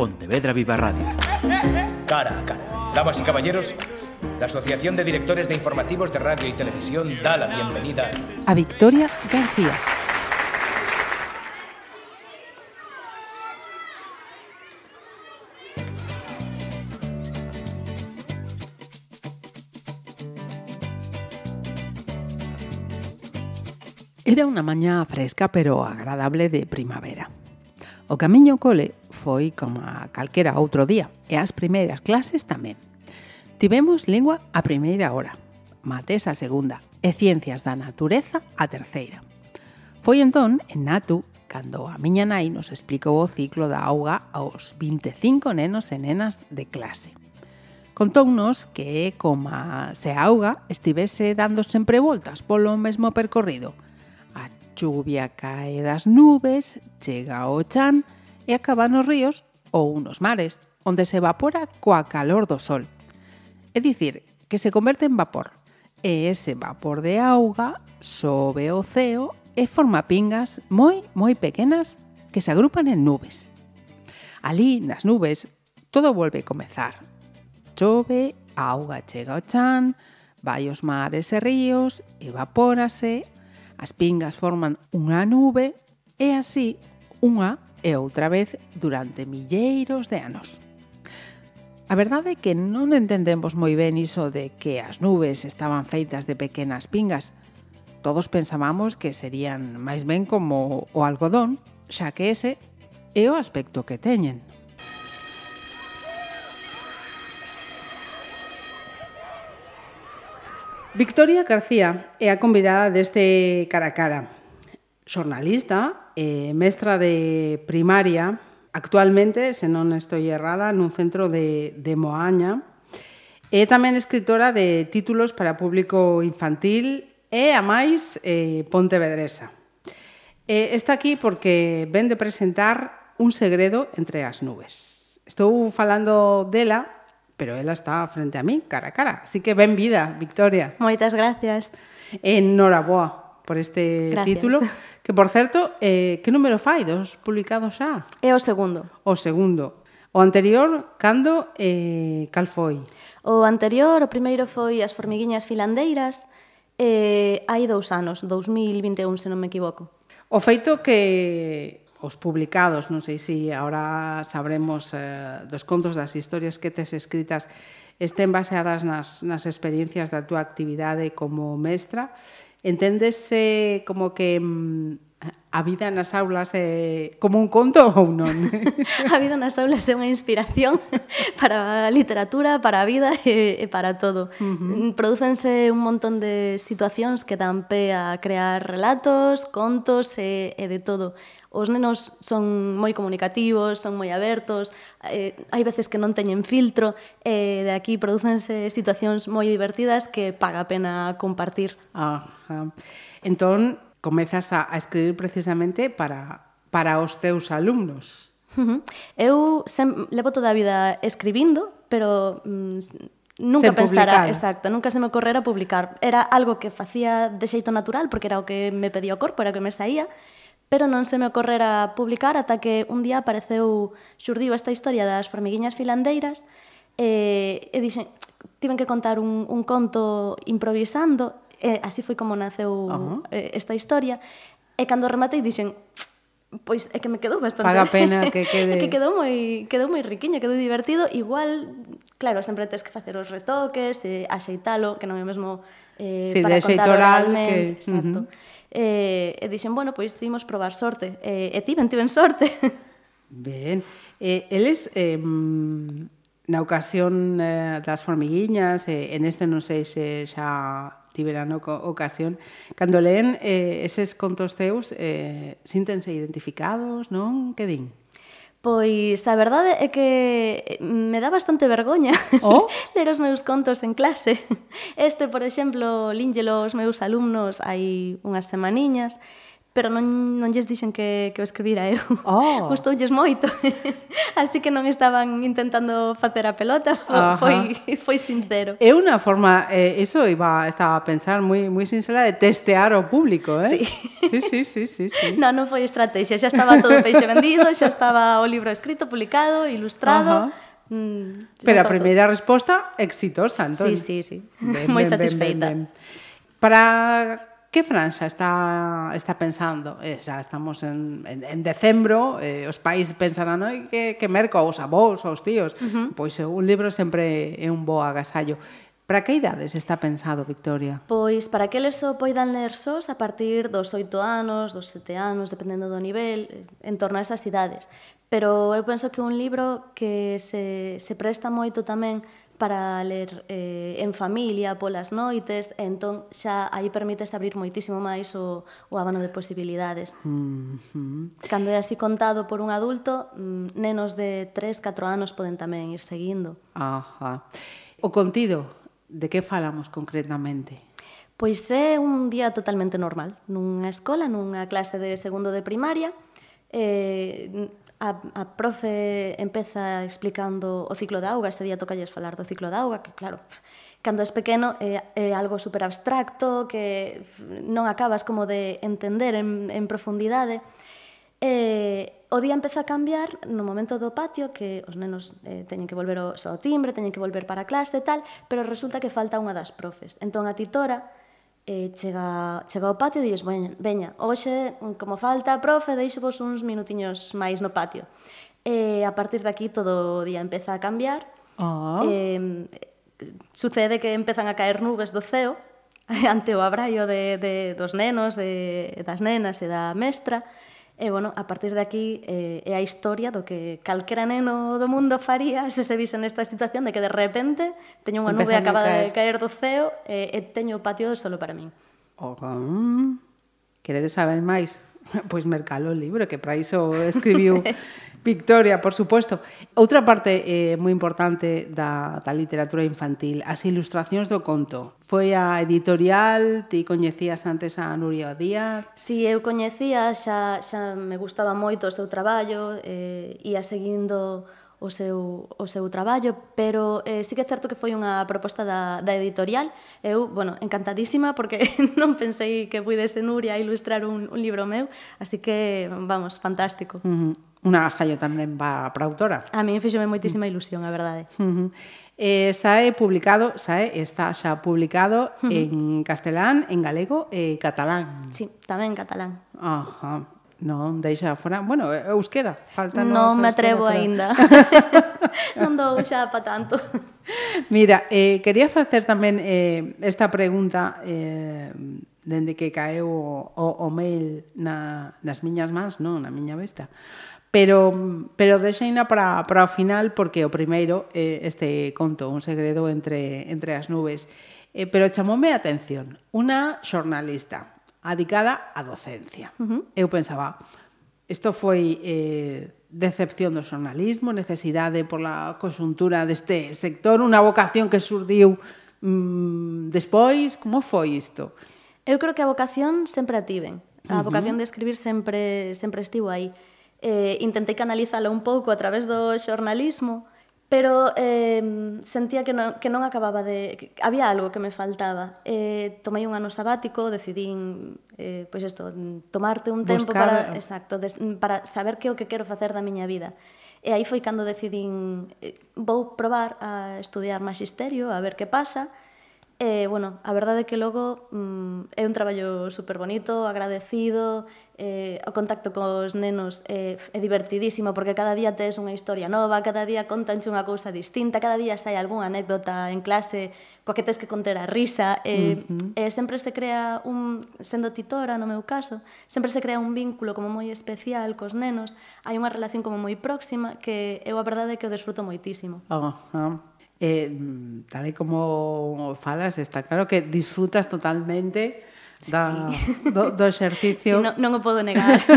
Pontevedra Viva Radio. Cara a cara. Damas y caballeros, la Asociación de Directores de Informativos de Radio y Televisión da la bienvenida a Victoria García. Era unha mañá fresca pero agradable de primavera. O camiño cole foi como a calquera outro día, e as primeiras clases tamén. Tivemos lingua a primeira hora, mates a segunda e ciencias da natureza a terceira. Foi entón, en Natu, cando a miña nai nos explicou o ciclo da auga aos 25 nenos e nenas de clase. Contounos que é como se a auga estivese dando sempre voltas polo mesmo percorrido. A chuvia cae das nubes, chega ao chan, e acaba nos ríos ou nos mares, onde se evapora coa calor do sol. É dicir, que se converte en vapor, e ese vapor de auga sobe o ceo e forma pingas moi, moi pequenas que se agrupan en nubes. Alí, nas nubes, todo volve a comezar. Chove, a auga chega ao chan, vai aos mares e ríos, evapórase, as pingas forman unha nube e así unha e outra vez durante milleiros de anos. A verdade é que non entendemos moi ben iso de que as nubes estaban feitas de pequenas pingas. Todos pensábamos que serían máis ben como o algodón, xa que ese é o aspecto que teñen. Victoria García é a convidada deste cara a cara. Xornalista, eh, mestra de primaria, actualmente, se non estou errada, nun centro de, de Moaña. Eh, é tamén escritora de títulos para público infantil e, a máis, eh, Pontevedresa. Eh, está aquí porque ven de presentar Un segredo entre as nubes. Estou falando dela, pero ela está frente a mí, cara a cara. Así que ben vida, Victoria. Moitas gracias. Enhoraboa por este Gracias. título, que por certo, eh, que número fai dos publicados xa? É o segundo. O segundo. O anterior, cando eh, cal foi? O anterior, o primeiro foi As formiguiñas filandeiras, eh, hai dous anos, 2021, se non me equivoco. O feito que os publicados, non sei se agora sabremos eh, dos contos das historias que tes escritas estén baseadas nas, nas experiencias da túa actividade como mestra, enténdese como que mm, A vida nas aulas é como un conto ou non? a vida nas aulas é unha inspiración para a literatura, para a vida e, e para todo. Uh -huh. Producense un montón de situacións que dan pé a crear relatos, contos e, e de todo. Os nenos son moi comunicativos, son moi abertos, eh, hai veces que non teñen filtro, e eh, de aquí producense situacións moi divertidas que paga a pena compartir. Ajá. Entón, comezas a, a escribir precisamente para, para os teus alumnos. Uh -huh. Eu sem, levo toda a vida escribindo, pero mm, nunca pensara, exacto, nunca se me ocorrera publicar. Era algo que facía de xeito natural, porque era o que me pedía o corpo, era o que me saía, pero non se me ocorrera publicar ata que un día apareceu, xurdiu esta historia das formiguiñas filandeiras e, e dixen, tiven que contar un, un conto improvisando E así foi como naceu uh -huh. esta historia. E cando rematei dixen, pois é que me quedou bastante Paga pena que quede que quedou moi quedou moi riquiño, quedou divertido, igual claro, sempre tes que facer os retoques, eh, axeitalo, que non é o mesmo eh sí, para contar oralmente, que... exacto. Uh -huh. Eh, e dixen, bueno, pois imos probar sorte. Eh, e tiven, tiven sorte. Ben. Eh, eles eh, na ocasión eh, das formiguiñas, eh, en este non sei se xa tiveran o ocasión, cando leen eh, eses contos teus, eh, síntense identificados, non? Que din? Pois a verdade é que mm, me dá bastante vergoña oh? ler os meus contos en clase. Este, por exemplo, línllelo os meus alumnos hai unhas semaniñas, e pero non, non lles dixen que, que o escribira eu. Oh. Gustoulles moito. Así que non estaban intentando facer a pelota, Ajá. foi, foi sincero. É unha forma, eh, eso iba, estaba a pensar, moi, moi sincera de testear o público, eh? Sí. Sí, sí, sí, sí, sí. Non, non foi estrategia, xa estaba todo peixe vendido, xa estaba o libro escrito, publicado, ilustrado, Ajá. Mm, Pero a primeira resposta exitosa, entón. Sí, sí, sí. Ben, ben, moi satisfeita. Ben, ben, ben. Para Que franxa está, está pensando? Eh, xa estamos en, en, en decembro, eh, os pais pensarán oi, que, que merco aos avós, aos tíos. Uh -huh. Pois eh, un libro sempre é un bo agasallo. Para que idades está pensado, Victoria? Pois para que eles só poidan ler sós a partir dos 8 anos, dos 7 anos, dependendo do nivel, eh, en torno a esas idades. Pero eu penso que un libro que se, se presta moito tamén para ler eh, en familia polas noites, entón xa aí permites abrir moitísimo máis o, o abano de posibilidades. Mm -hmm. Cando é así contado por un adulto, mm, nenos de 3, 4 anos poden tamén ir seguindo. Ajá. O contido, de que falamos concretamente? Pois é un día totalmente normal, nunha escola, nunha clase de segundo de primaria, eh, A, a profe empeza explicando o ciclo da auga, ese día tocalles falar do ciclo da auga, que claro, cando es pequeno é, é algo super abstracto, que non acabas como de entender en, en profundidade. E, o día empeza a cambiar no momento do patio que os nenos eh, teñen que volver ao, ao timbre, teñen que volver para a clase e tal, pero resulta que falta unha das profes. Entón a titora eh, chega, chega ao patio e dires, veña, veña, hoxe, mm, como falta a profe, deixo vos uns minutiños máis no patio. E eh, a partir daqui todo o día empeza a cambiar. Oh. Eh, sucede que empezan a caer nubes do ceo ante o abraio de, de, dos nenos, de, das nenas e da mestra. E E, bueno, a partir de aquí eh, é a historia do que calquera neno do mundo faría se se vise nesta situación de que de repente teño unha nube acabada de caer do ceo e, e teño o patio solo para min. Oh, Queredes saber máis? Pois mercalo o libro, que para iso escribiu Victoria, por suposto. Outra parte eh, moi importante da, da literatura infantil, as ilustracións do conto. Foi a editorial, ti coñecías antes a Nuria Díaz? Si, eu coñecía, xa, xa me gustaba moito o seu traballo, eh, ia seguindo o seu, o seu traballo, pero eh, sí que é certo que foi unha proposta da, da editorial. Eu, bueno, encantadísima, porque non pensei que puidese Nuria ilustrar un, un libro meu, así que, vamos, fantástico. Uh -huh. Unha gasalla tamén va para a autora. A mí fixome moitísima ilusión, a verdade. Uh -huh. eh, sae publicado, sae está xa publicado uh -huh. en castelán, en galego e catalán. Sí, tamén en catalán. Ajá. Non, deixa fora... Bueno, euskera, falta... Non me atrevo aínda. non dou xa pa tanto. Mira, eh, quería facer tamén eh, esta pregunta eh, dende que caeu o, o, o mail na, nas miñas mans, non, na miña besta. Pero, pero deixeina para, para o final porque o primeiro eh, este conto, un segredo entre, entre as nubes. Eh, pero chamoume a atención. Unha xornalista, adicada á docencia. Uh -huh. Eu pensaba, isto foi eh, decepción do xornalismo, necesidade pola cosuntura deste sector, unha vocación que surdiu mm, despois, como foi isto? Eu creo que a vocación sempre a tiven. A vocación de escribir sempre sempre estivo aí. Eh, intentei canalizala un pouco a través do xornalismo, pero eh, sentía que non, que non acababa de... Que había algo que me faltaba. Eh, tomei un ano sabático, decidín, eh, pois isto, tomarte un tempo Buscar... para, eh. exacto, des, para saber que é o que quero facer da miña vida. E aí foi cando decidín, eh, vou probar a estudiar magisterio, a ver que pasa, E, eh, bueno, a verdade é que logo mm, é un traballo super bonito, agradecido, eh, o contacto cos nenos eh, é divertidísimo porque cada día tes unha historia nova, cada día contanche unha cousa distinta, cada día sai algunha anécdota en clase coa que tes que conter a risa eh, uh -huh. eh, sempre se crea un, sendo titora no meu caso, sempre se crea un vínculo como moi especial cos nenos hai unha relación como moi próxima que eu a verdade é que o desfruto moitísimo oh, oh eh, tal e como falas, está claro que disfrutas totalmente sí. da, do, do exercicio. Sí, no, non o podo negar.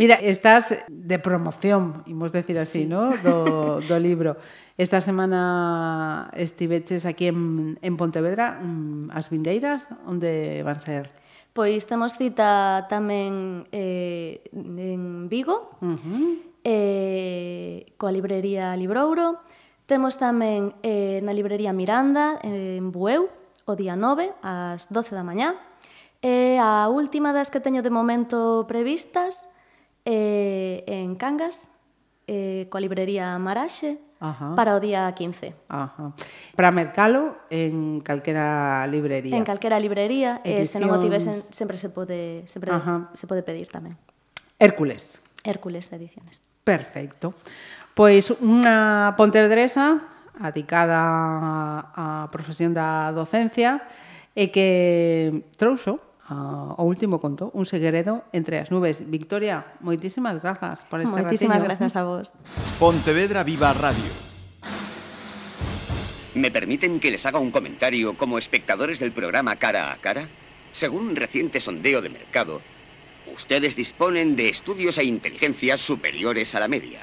Mira, estás de promoción, imos decir así, sí. ¿no? Do, do libro. Esta semana estiveches aquí en, en Pontevedra, as Vindeiras, onde van ser? Pois temos cita tamén eh, en Vigo, uh -huh. eh, coa librería Librouro, temos tamén eh, na librería Miranda, en Bueu, o día 9, ás 12 da mañá. E a última das que teño de momento previstas eh, en Cangas, eh, coa librería Maraxe, Ajá. para o día 15. Ajá. Para mercalo en calquera librería. En calquera librería, Edicións... se non o tivesen, sempre se pode sempre Ajá. se pode pedir tamén. Hércules. Hércules Ediciones. Perfecto. Pois unha pontevedresa adicada á profesión da docencia e que trouxo Uh, o último conto, un segredo entre as nubes. Victoria, moitísimas grazas por este Moitísimas ratiño. grazas a vos. Pontevedra Viva Radio. ¿Me permiten que les haga un comentario como espectadores del programa Cara a Cara? Según un reciente sondeo de mercado, ustedes disponen de estudios e inteligencias superiores a la media.